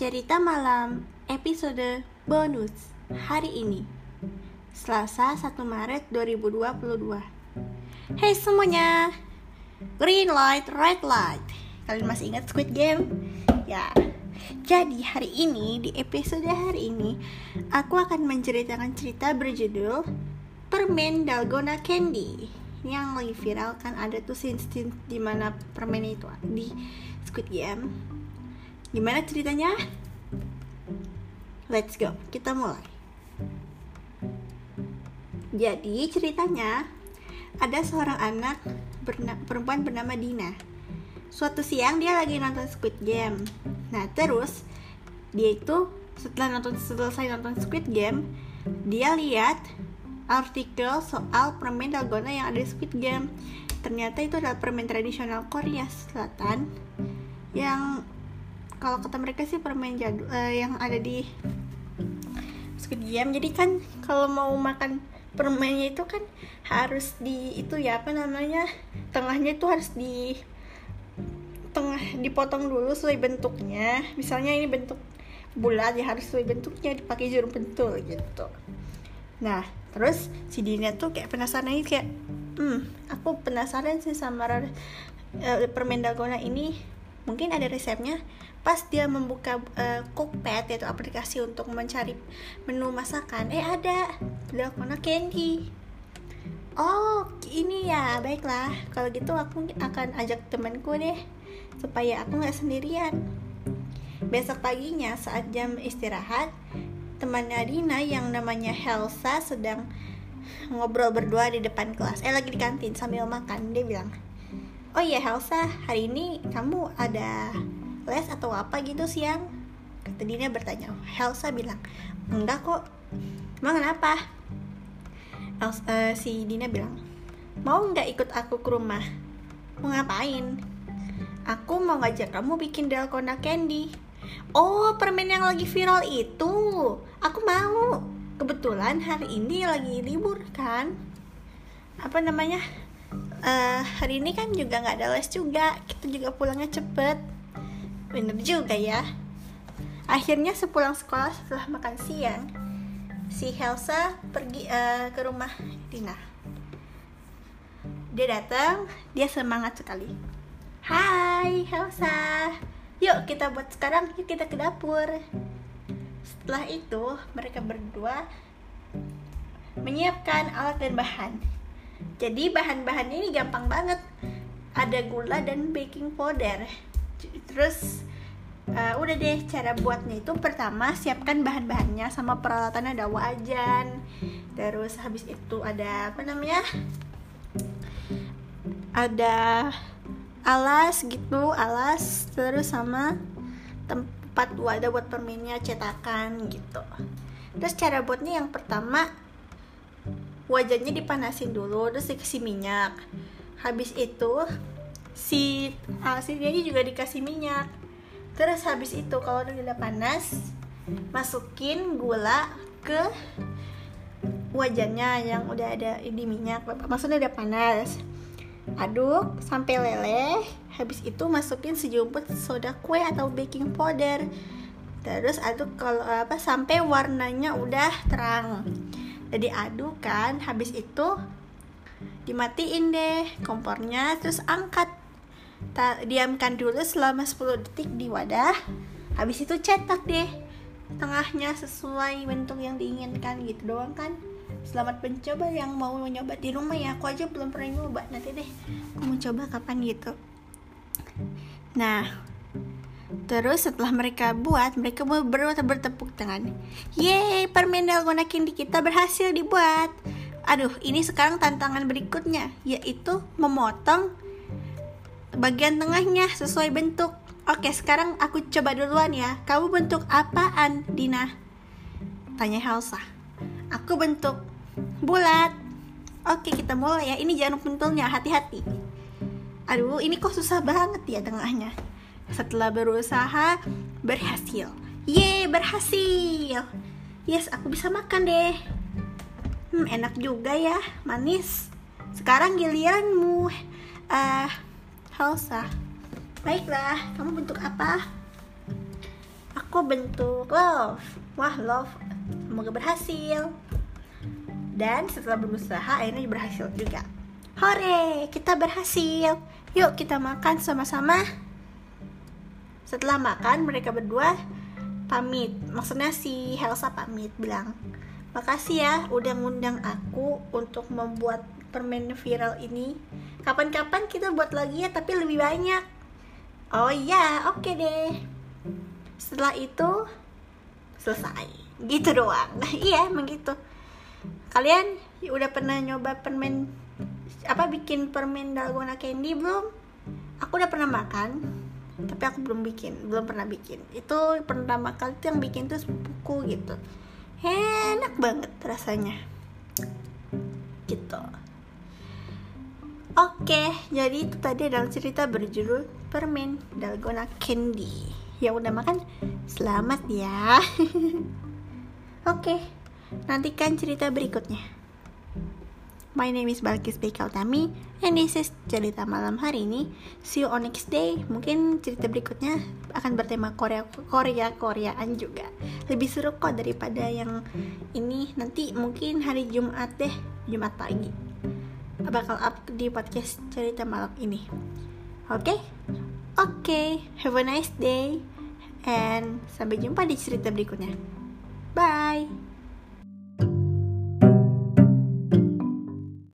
Cerita malam episode bonus hari ini. Selasa 1 Maret 2022 Hey semuanya Green light, red light. Kalian masih ingat Squid Game? Ya. Jadi hari ini, di episode hari ini Aku akan menceritakan cerita berjudul Permen Dalgona Candy. Yang lagi viral kan ada tuh scene-scene di mana permen itu di Squid Game Gimana ceritanya? Let's go, kita mulai. Jadi ceritanya ada seorang anak berna perempuan bernama Dina. Suatu siang dia lagi nonton Squid Game. Nah terus dia itu setelah nonton selesai nonton Squid Game, dia lihat artikel soal permen dalgona yang ada di Squid Game. Ternyata itu adalah permen tradisional Korea Selatan yang kalau kata mereka sih permen jadul uh, yang ada di Squid Game. Jadi kan kalau mau makan permennya itu kan harus di itu ya apa namanya tengahnya itu harus di tengah dipotong dulu sesuai bentuknya. Misalnya ini bentuk bulat ya harus sesuai bentuknya dipakai jarum pentul gitu. Nah terus si Dina tuh kayak penasaran ini kayak hmm aku penasaran sih sama uh, permen dalgona ini. Mungkin ada resepnya pas dia membuka uh, cookpad yaitu aplikasi untuk mencari menu masakan eh ada. Dalgona candy. Oh ini ya baiklah. Kalau gitu aku akan ajak temanku deh supaya aku nggak sendirian. Besok paginya saat jam istirahat temannya Dina yang namanya Helsa sedang ngobrol berdua di depan kelas eh lagi di kantin sambil makan. Dia bilang oh iya Helsa hari ini kamu ada les atau apa gitu siang. Kata Dina bertanya Helsa bilang enggak kok. Emang kenapa? Elsa, uh, si Dina bilang mau nggak ikut aku ke rumah? Mau ngapain? Aku mau ngajak kamu bikin dalgona candy. Oh permen yang lagi viral itu? Aku mau. Kebetulan hari ini lagi libur kan? Apa namanya? Uh, hari ini kan juga nggak ada les juga. Kita juga pulangnya cepet bener juga ya. Akhirnya sepulang sekolah setelah makan siang si Helsa pergi uh, ke rumah Dina. Dia datang dia semangat sekali. Hai Helsa. Yuk kita buat sekarang yuk kita ke dapur. Setelah itu mereka berdua menyiapkan alat dan bahan. Jadi bahan-bahannya ini gampang banget. Ada gula dan baking powder terus uh, udah deh cara buatnya itu pertama siapkan bahan-bahannya sama peralatannya ada wajan. Terus habis itu ada apa namanya ada alas gitu alas terus sama tempat wadah buat permennya cetakan gitu. Terus cara buatnya yang pertama wajannya dipanasin dulu terus dikasih minyak. Habis itu si asinnya juga dikasih minyak. Terus habis itu kalau udah panas masukin gula ke wajannya yang udah ada di minyak. Maksudnya udah panas. Aduk sampai leleh. Habis itu masukin sejumput soda kue atau baking powder. Terus aduk kalau apa sampai warnanya udah terang. Jadi aduk kan habis itu dimatiin deh kompornya terus angkat Ta diamkan dulu selama 10 detik di wadah. Habis itu cetak deh tengahnya sesuai bentuk yang diinginkan gitu doang kan. Selamat mencoba yang mau mencoba di rumah ya. Aku aja belum pernah nyoba. Nanti deh aku mau coba kapan gitu. Nah terus setelah mereka buat mereka mau bertepuk tangan. Yeay permen dalgona candy kita berhasil dibuat. Aduh ini sekarang tantangan berikutnya yaitu memotong bagian tengahnya sesuai bentuk. Oke sekarang aku coba duluan ya. Kamu bentuk apaan Dina? Tanya Helsa. Aku bentuk bulat. Oke kita mulai ya. Ini jarum pentulnya hati-hati. Aduh ini kok susah banget ya tengahnya. Setelah berusaha berhasil. Ye berhasil. Yes aku bisa makan deh. Hmm enak juga ya. Manis. Sekarang giliranmu. Uh, Halsa. Baiklah, kamu bentuk apa? aku bentuk love. Wah love. Semoga berhasil. Dan setelah berusaha akhirnya berhasil juga. Hore kita berhasil. Yuk kita makan sama-sama. Setelah makan mereka berdua pamit. Maksudnya si Helsa pamit bilang makasih ya udah ngundang aku untuk membuat permen viral ini. Kapan-kapan kita buat lagi ya tapi lebih banyak. Oh iya oke okay deh. Setelah itu selesai. Gitu doang. Nah iya emang gitu. Kalian udah pernah nyoba permen apa bikin permen dalgona candy belum? Aku udah pernah makan tapi aku belum bikin belum pernah bikin. Itu pertama kali tuh yang bikin tuh sepupuku gitu enak banget rasanya. Gitu. Oke jadi itu tadi adalah cerita berjudul permen dalgona candy. Yang udah makan selamat ya. Oke nantikan cerita berikutnya My name is Balkis Tami And this is cerita malam hari ini See you on next day Mungkin cerita berikutnya akan bertema Korea Korea Koreaan juga Lebih seru kok daripada yang ini Nanti mungkin hari Jumat deh Jumat pagi Bakal up di podcast cerita malam ini Oke? Okay? Oke, okay. have a nice day And sampai jumpa di cerita berikutnya Bye